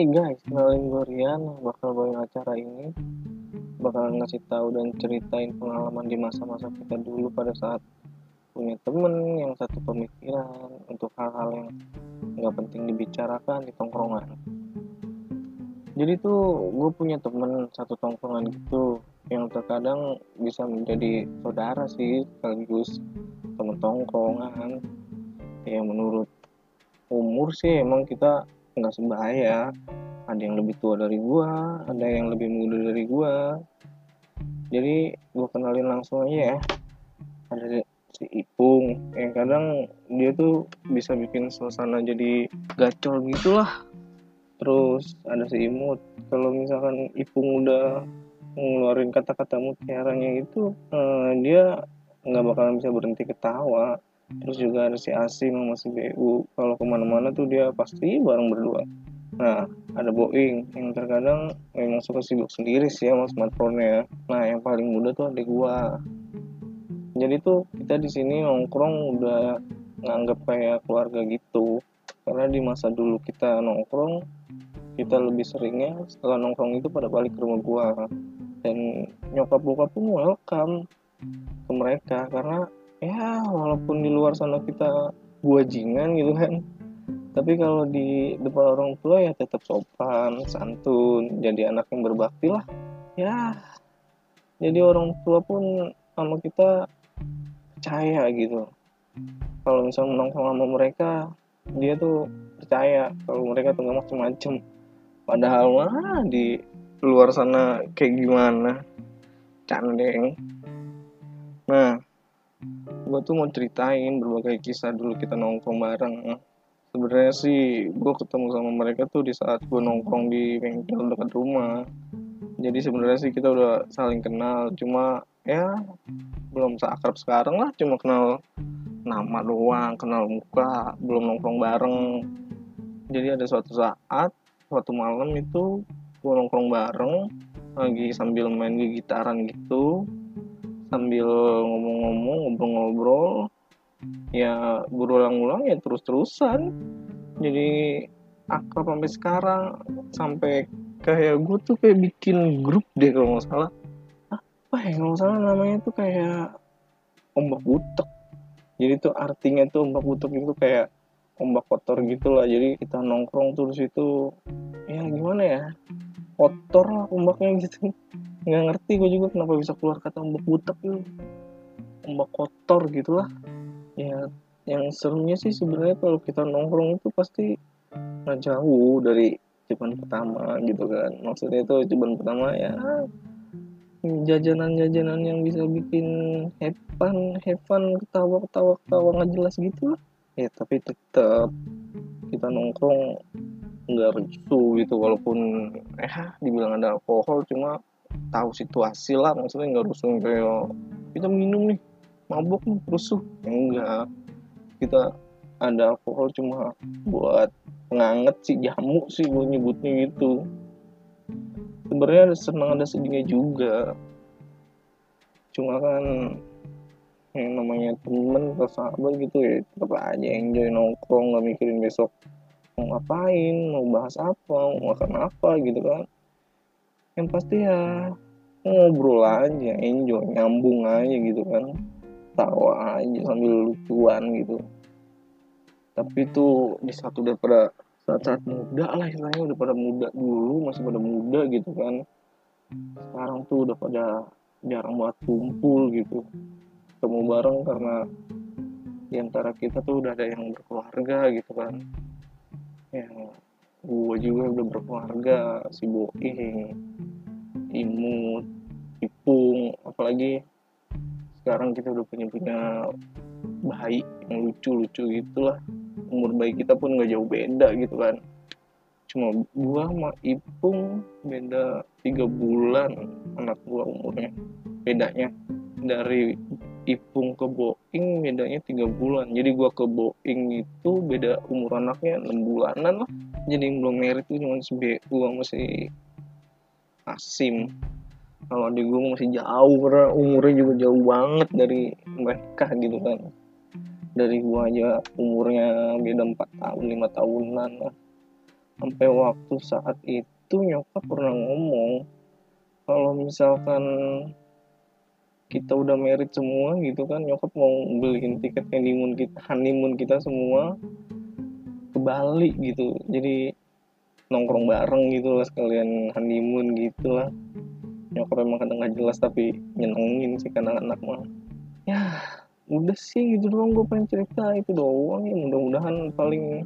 Hai guys, kenalin gue Rian bakal bawain acara ini. Bakalan ngasih tahu dan ceritain pengalaman di masa-masa kita dulu pada saat punya temen yang satu pemikiran untuk hal-hal yang nggak penting dibicarakan di tongkrongan. Jadi tuh gue punya temen satu tongkrongan gitu yang terkadang bisa menjadi saudara sih sekaligus temen tongkrongan. Yang menurut umur sih emang kita nggak sebaya ada yang lebih tua dari gua ada yang lebih muda dari gua. Jadi gua kenalin langsung aja ya. Ada si Ipung yang kadang dia tuh bisa bikin suasana jadi gacor gitulah. Terus ada si Imut. Kalau misalkan Ipung udah ngeluarin kata-kata mutiaranya itu eh, dia nggak bakalan bisa berhenti ketawa terus juga ada si Asim sama si BU kalau ke mana-mana tuh dia pasti bareng berdua. Nah ada Boeing yang terkadang memang suka sibuk sendiri sih sama smartphone-nya. Nah yang paling muda tuh adik gua. Jadi tuh kita di sini nongkrong udah nganggap kayak keluarga gitu. Karena di masa dulu kita nongkrong kita lebih seringnya setelah nongkrong itu pada balik ke rumah gua. Dan nyokap bokap pun welcome ke mereka karena ya walaupun di luar sana kita buajingan gitu kan. Tapi kalau di depan orang tua ya tetap sopan santun jadi anak yang berbakti lah. Ya jadi orang tua pun sama kita percaya gitu. Kalau misalnya menongkrong sama mereka dia tuh percaya kalau mereka tuh nggak macem-macem. Padahal mah di luar sana kayak gimana? Candeng. Nah gue tuh mau ceritain berbagai kisah dulu kita nongkrong bareng. Sebenarnya sih gue ketemu sama mereka tuh di saat gue nongkrong di bengkel dekat rumah. Jadi sebenarnya sih kita udah saling kenal cuma ya belum seakrab sekarang lah cuma kenal nama doang kenal muka belum nongkrong bareng. Jadi ada suatu saat suatu malam itu gue nongkrong bareng lagi sambil main gitaran gitu sambil ngomong-ngomong ngobrol-ngobrol ya berulang-ulang ya terus-terusan. Jadi akrab sampai sekarang sampai kayak gue tuh kayak bikin grup deh kalau nggak salah. Apa ya kalau nggak salah namanya tuh kayak ombak butek. Jadi tuh artinya tuh ombak butek itu kayak ombak kotor gitu lah jadi kita nongkrong tuh di situ ya gimana ya kotor lah ombaknya gitu nggak ngerti gue juga kenapa bisa keluar kata ombak butek itu ombak kotor gitulah. Ya yang serunya sih sebenarnya kalau kita nongkrong itu pasti nggak jauh dari cuman pertama gitu kan. Maksudnya itu cuman pertama ya jajanan-jajanan yang bisa bikin have fun, ketawa, ketawa, ketawa nggak jelas gitu lah. Ya tapi tetap kita nongkrong nggak rusuh gitu walaupun eh dibilang ada alkohol cuma tahu situasi lah maksudnya nggak rusuh kayak kita minum nih mabuk nih rusuh. Ya enggak. Kita ada alkohol cuma buat nganget sih jamu sih gue nyebutnya gitu. Sebenarnya ada senang ada sedihnya juga. Cuma kan yang namanya temen atau sahabat gitu ya tetap aja enjoy nongkrong nggak mikirin besok mau ngapain mau bahas apa mau makan apa gitu kan yang pasti ya ngobrol aja enjoy nyambung aja gitu kan. Tawa aja sambil lucuan gitu. Tapi itu di satu daripada saat-saat muda lah istilahnya udah pada muda dulu masih pada muda gitu kan. Sekarang tuh udah pada jarang banget kumpul gitu. Ketemu bareng karena di antara kita tuh udah ada yang berkeluarga gitu kan. Ya gue juga udah berkeluarga si Boing Imut Ipung apalagi sekarang kita udah punya punya bayi yang lucu-lucu gitulah. Umur bayi kita pun nggak jauh beda gitu kan. Cuma gua sama Ipung beda tiga bulan anak gua umurnya. Bedanya dari Ipung ke Boeing bedanya tiga bulan. Jadi gua ke Boeing itu beda umur anaknya enam bulanan lah. Jadi yang belum merit itu cuma si BU sama si Asim. Kalau adik gue masih jauh karena umurnya juga jauh banget dari mereka gitu kan. Dari gua aja umurnya beda 4 tahun lima tahunan lah. Sampai waktu saat itu nyokap pernah ngomong kalau misalkan kita udah merit semua gitu kan nyokap mau beliin tiket honeymoon kita honeymoon kita semua ke Bali gitu. Jadi nongkrong bareng gitu lah sekalian honeymoon gitu lah. Nyokap emang kadang nggak jelas tapi nyenengin sih karena anak mah. Ya udah sih gitu doang gue pengen cerita itu doang ya. Mudah-mudahan paling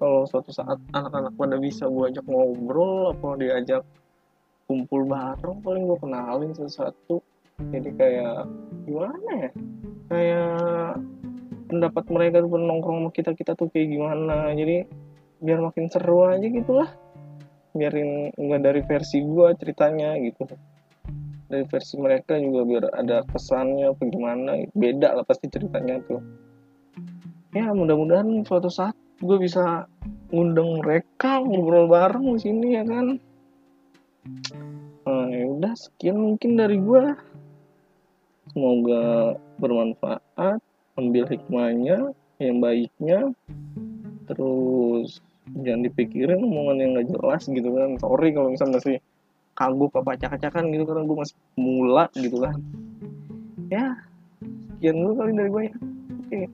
kalau suatu saat anak-anak pada bisa gue ajak ngobrol apa diajak kumpul bareng paling gue kenalin sesuatu. Jadi kayak gimana ya? Kayak pendapat mereka tuh nongkrong sama kita kita tuh kayak gimana. Jadi biar makin seru aja gitu lah biarin nggak dari versi gue ceritanya gitu. Dari versi mereka juga biar ada kesannya apa gimana. Beda lah pasti ceritanya tuh. Ya mudah-mudahan suatu saat gue bisa ngundang mereka ngobrol bareng di sini ya kan? Nah, ya udah sekian mungkin dari gue semoga bermanfaat ambil hikmahnya yang baiknya terus jangan dipikirin omongan yang gak jelas gitu kan. Sorry kalau misalnya masih kagok apa acak-acakan gitu karena gue masih mula gitu kan. Ya sekian dulu kali dari gue ya. Oke. okay.